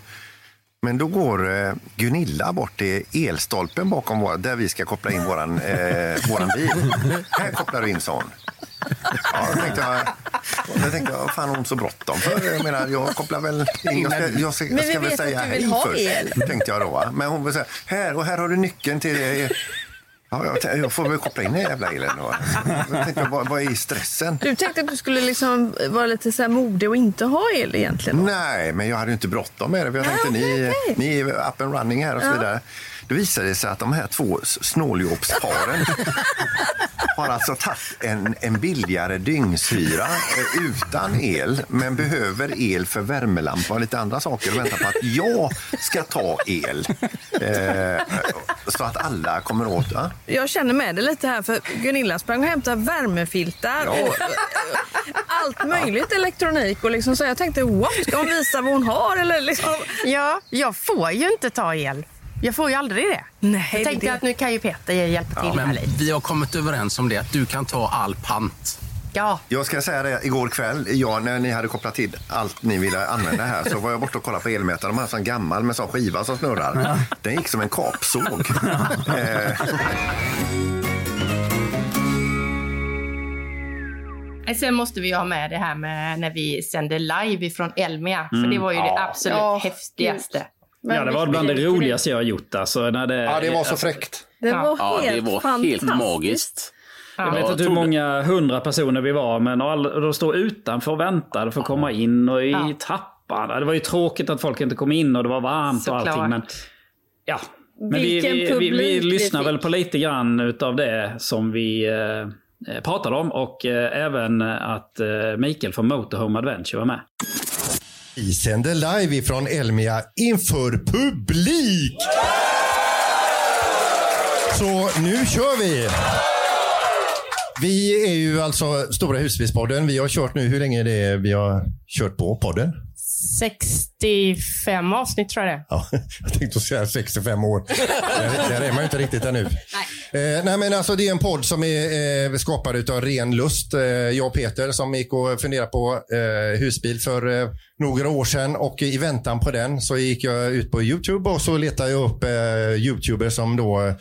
Men då går eh, Gunilla bort till elstolpen bakom vår, där vi ska koppla in våran, eh, våran bil. Här kopplar du in, hon. Ja, då tänkte jag, jag tänkte, vad fan har hon så bråttom för? Jag menar, jag kopplar väl in, jag ska, jag ska, jag ska väl säga hej först, el. tänkte jag då. Va? Men hon vill säga, här och här har du nyckeln till det. Ja, jag, jag får väl koppla in den jävla elen då. Jag tänkte, vad, vad är stressen? Du tänkte att du skulle liksom vara lite så här modig och inte ha el egentligen? Nej, men jag hade ju inte bråttom med det. för Jag tänkte, ni, ni är up and running här och så Ja. Det visade sig att de här två snåljåpsparen har alltså tagit en, en billigare dygnshyra eh, utan el, men behöver el för värmelampa och lite andra saker och väntar på att jag ska ta el. Eh, så att alla kommer åt. Ja? Jag känner med det lite här, för Gunilla sprang och hämtade värmefiltar Ja. och eh, allt möjligt elektronik. Och liksom, så jag tänkte, what? Ska hon visa vad hon har? Eller liksom... Ja, jag får ju inte ta el. Jag får ju aldrig det. Nej, jag tänkte det- att nu kan ju Peter hjälpa till här men lite. vi har kommit överens om det, att du kan ta all pant. Ja. Jag ska säga det, igår kväll, ja, när ni hade kopplat till allt ni ville använda här, så var jag borta och kollade på elmätaren. De har en sån gammal med sån skiva som snurrar. Den gick som en kapsåg. eh, Sen måste vi ha med det här med när vi sände live ifrån Elmia. För Mm. det var ju det Ja. absolut Ja, häftigaste. Ja, det var bland det roligaste jag har gjort. Alltså, när det, Ja, det var så fräckt. Det var Ja, helt det var helt fantastiskt. magiskt. Jag vet inte hur många hundra personer vi var, men de stod utanför och väntade för att komma in och i Ja. trappan. Det var ju tråkigt att folk inte kom in och det var varmt och allting. Såklart. Men, ja. men vi, vi, vi, vi lyssnar väl på lite grann utav det som vi eh, pratade om. Och eh, även att eh, Mikael från Motorhome Adventure var med. Vi sänder live ifrån Elmia inför publik. Så nu kör vi. Vi är ju alltså Stora husbilspodden. Vi har kört nu, hur länge är det vi har kört på podden? 65 avsnitt tror jag det. Ja, jag tänkte säga 65 år. Där, där är man ju inte riktigt ännu. Nej. Eh, nej men alltså det är en podd som är eh, skapad utav ren lust. Eh, jag och Peter som gick och funderade på eh, husbil för eh, några år sedan och i väntan på den så gick jag ut på Youtube och så letade jag upp eh, Youtubers som då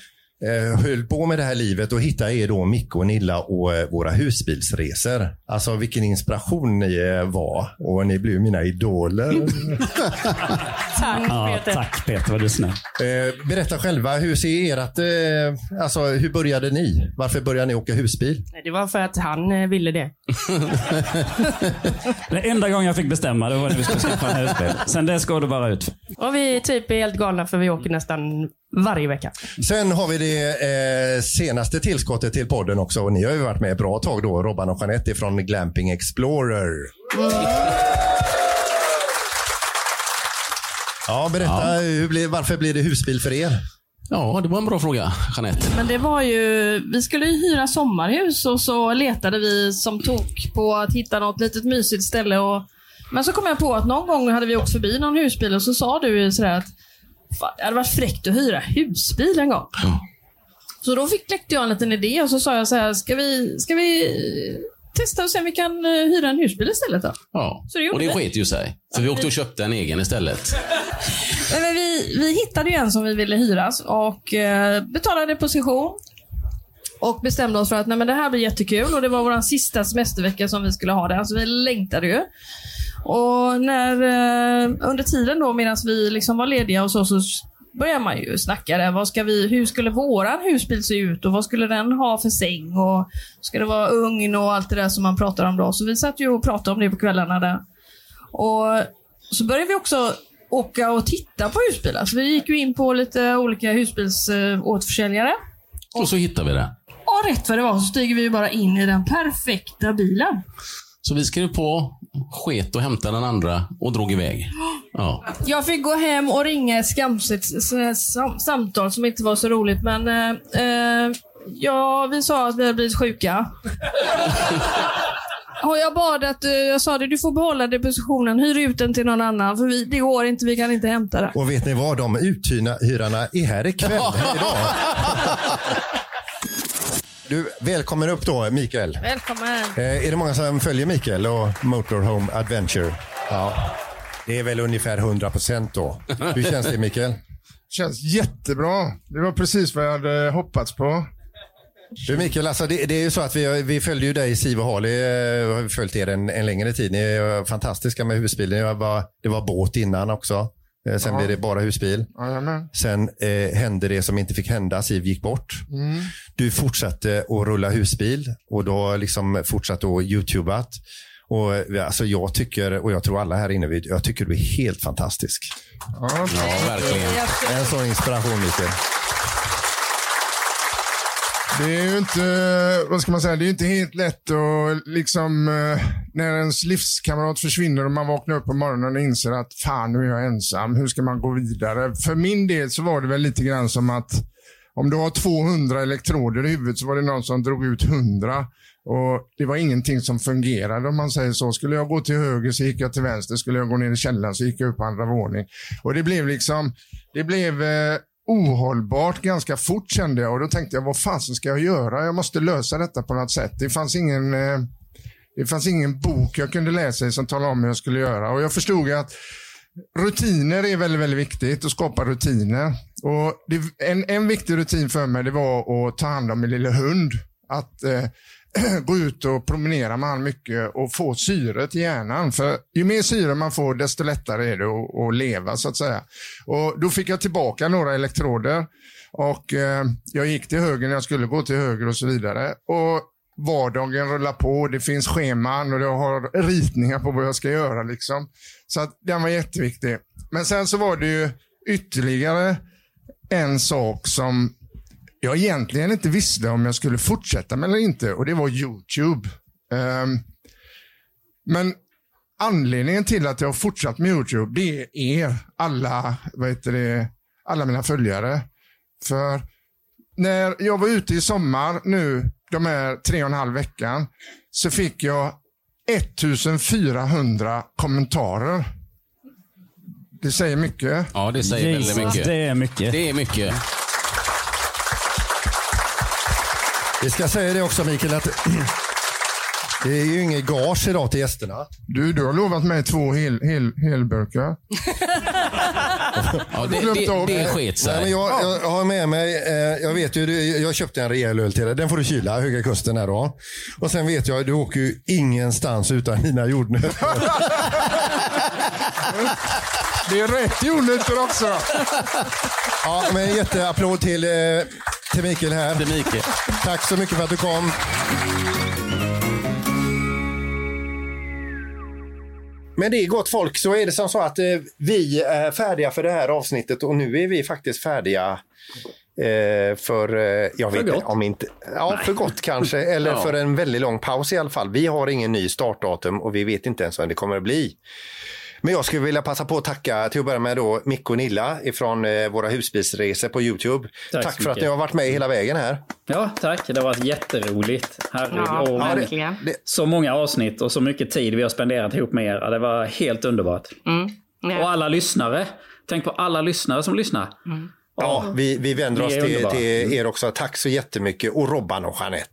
eh, höll på med det här livet och hittade er då Micke och Nilla och eh, våra husbilsresor. Alltså vilken inspiration ni eh, var och ni blev mina idoler. Tack Ja, Peter. tack Peter, vad du är snäll. Eh, berätta själva, hur ser ert, eh, alltså hur började ni? Varför började ni åka husbil? Nej, Det var för att han eh, ville det. Den enda gången jag fick bestämma det var när vi skulle skaffa en husbil. Sen dess går det bara ut. Och vi typ är helt galna för vi åker nästan varje vecka. Sen har vi det eh, senaste tillskottet till podden också. Och ni har ju varit med ett bra tag då, Robban och Jeanette från Glamping Explorer. Ja, berätta, Hur blev, varför blev det husbil för er? Ja, det var en bra fråga, Jeanette. Men det var ju, vi skulle ju hyra sommarhus och så letade vi som tok på att hitta något litet mysigt ställe. Och, men så kom jag på att någon gång hade vi åkt förbi någon husbil och så sa du sådär att "Fan, det hade varit fräckt att hyra husbil en gång. Så då fick, kläckte jag en liten idé och så sa jag så här, ska vi, ska vi testa och se om vi kan eh, hyra en husbil istället då? Ja, Så det och det sket ju sig. För vi åkte och köpte en egen istället. Nej, men vi, vi hittade ju en som vi ville hyras och eh, betalade position. Och bestämde oss för att nej, men det här blir jättekul och det var vår sista semestervecka som vi skulle ha det. Alltså vi längtade ju. Och när, eh, under tiden då medan vi liksom var lediga och så, så började man ju snacka där. Vad ska vi, hur skulle våran husbil se ut och vad skulle den ha för säng? Och ska det vara ugn och allt det där som man pratar om då. Så vi satt ju och pratade om det på kvällarna där. Och så började vi också åka och titta på husbilar. Så vi gick ju in på lite olika husbilsåterförsäljare. Och så hittade vi det. Och rätt vad det var så stiger vi bara in i den perfekta bilen. Så vi skrev på, sket och hämtade den andra och drog iväg. Ja. Jag fick gå hem och ringa ett skamset sam- samtal som inte var så roligt, men eh, eh, ja, vi sa att vi hade blivit sjuka. Och jag bad att, eh, jag sa det, du får behålla depositionen, hyr ut den till någon annan, för vi, det går inte, vi kan inte hämta den. Och vet ni vad? De uthyrarna är här ikväll. idag. Du, välkommen upp då Mikael. Välkommen. Eh, är det många som följer Mikael och Motorhome Adventure? Ja. Det är väl ungefär 100 procent då. Hur känns det Mikael? Känns jättebra. Det var precis vad jag hade hoppats på. Du Mikael, alltså det, det är ju så att vi, vi följde ju dig, Siv och Harley, eh, har följt er en, en längre tid. Ni är fantastiska med husbilen. Det var, det var båt innan också. Eh, Sen Ja. blev det bara husbil. Jajamän. Sen eh, hände det som inte fick hända. Siv gick bort. Mm. Du fortsatte att rulla husbil och har liksom fortsatt att youtubat. Och, eh, alltså jag tycker, och jag tror alla här inne, vi- jag tycker du är helt fantastisk. Ja, verkligen. En sån inspiration Mikael. Det är ju inte, vad ska man säga, det är inte helt lätt att liksom, eh, när ens livskamrat försvinner och man vaknar upp på morgonen och inser att fan nu är jag ensam, hur ska man gå vidare? För min del så var det väl lite grann som att om du har 200 elektroder i huvudet så var det någon som drog ut 100. Och Det var ingenting som fungerade om man säger så. Skulle jag gå till höger så gick jag till vänster. Skulle jag gå ner i källaren så gick jag upp på andra våning. Och det blev liksom, det blev eh, ohållbart ganska fort kände jag och då tänkte jag vad fasen ska jag göra? Jag måste lösa detta på något sätt. Det fanns ingen, eh, det fanns ingen bok jag kunde läsa i som talade om hur jag skulle göra och jag förstod att rutiner är väldigt, väldigt viktigt att skapa rutiner. Och det, en, en viktig rutin för mig det var att ta hand om min lilla hund. Att eh, gå ut och promenera med honom mycket och få syre till hjärnan. För ju mer syre man får, desto lättare är det att, att leva så att säga. Och Då fick jag tillbaka några elektroder och eh, jag gick till höger när jag skulle gå till höger och så vidare. Och Vardagen rullar på, det finns scheman och jag har ritningar på vad jag ska göra. Liksom. Så att den var jätteviktig. Men sen så var det ju ytterligare en sak som jag egentligen inte visste om jag skulle fortsätta med eller inte och det var YouTube. Um, men anledningen till att jag har fortsatt med YouTube, det är alla, vad heter det, alla mina följare. För när jag var ute i sommar nu, de här tre och en halv veckan, så fick jag 1400 kommentarer. Det säger mycket. Ja, det säger Jesus, väldigt mycket. Det är mycket. Det är mycket. Vi ska säga det också Mikael, att det är ju inget gage idag till gästerna. Du, du har lovat mig två hel, hel, helburkar. ja, det, det, det sket sig. Nej, men jag, jag har med mig, eh, jag vet ju, jag köpte en rejäl öl till dig. Den får du kyla, Höga Kusten här då. Och sen vet jag, du åker ju ingenstans utan dina jordnötter. det är rätt jordnötter också. ja, men jätteapplåd till eh, till Mikael här. Till Mikael. Tack så mycket för att du kom. Men det är gott folk, så är det som så att eh, vi är färdiga för det här avsnittet och nu är vi faktiskt färdiga eh, för, eh, jag vet inte om inte, ja Nej. för gott kanske, eller ja. för en väldigt lång paus i alla fall. Vi har ingen ny startdatum och vi vet inte ens vad det kommer att bli. Men jag skulle vilja passa på att tacka till att börja med då Micke och Nilla ifrån eh, våra husbilsresor på Youtube. Tack, tack för att ni har varit med hela vägen här. Ja, tack. Det har varit jätteroligt. Herregud. Ja, och verkligen. Det, så många avsnitt och så mycket tid vi har spenderat ihop med er. Det var helt underbart. Mm. Ja. Och alla lyssnare. Tänk på alla lyssnare som lyssnar. Mm. Ja, vi, vi vänder oss till, till, er också. Tack så jättemycket. Och Robban och Jeanette.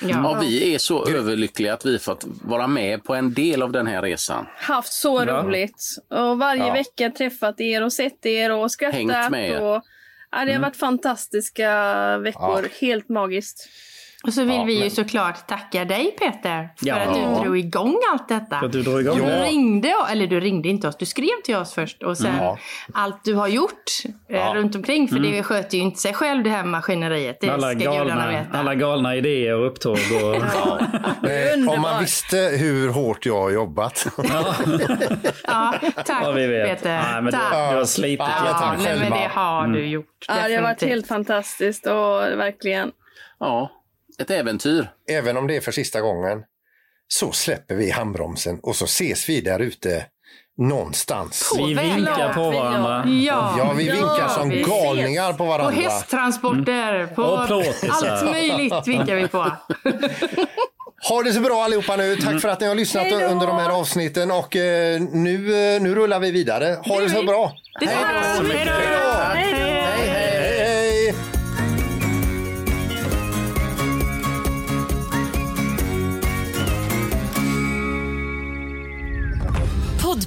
Ja. ja. vi är så överlyckliga att vi fått vara med på en del av den här resan. Haft så ja. roligt. Och varje ja. vecka träffat er och sett er och skrattat. Hängt med er. Och, ja, det har mm. varit fantastiska veckor. Helt magiskt. Och så vill ja, vi ju men... såklart tacka dig Peter för ja. att du drog igång allt detta. För att du drog igång Du ringde, eller du ringde inte oss, du skrev till oss först och sen ja. allt du har gjort eh, ja. runt omkring för mm. det sköter ju inte sig själv det här maskineriet. Det alla, ska galna, veta. alla galna idéer och upptåg. Och... eh, om man visste hur hårt jag har jobbat. ja, tack Peter. Nej, men tack. Du, du har slitit ja, nej, men det har du mm. gjort. Ja, det har varit helt fantastiskt och verkligen. Ja, ett äventyr. Även om det är för sista gången så släpper vi handbromsen och så ses vi där ute någonstans. På vi vinkar på varandra. Ja, ja vi vinkar som galningar på varandra. På hästtransporter, mm. på allt möjligt vinkar vi på. Ha det så bra allihopa nu. Tack för att ni har lyssnat under de här avsnitten och eh, nu, eh, nu rullar vi vidare. Ha det så bra. Hej då! Hej då!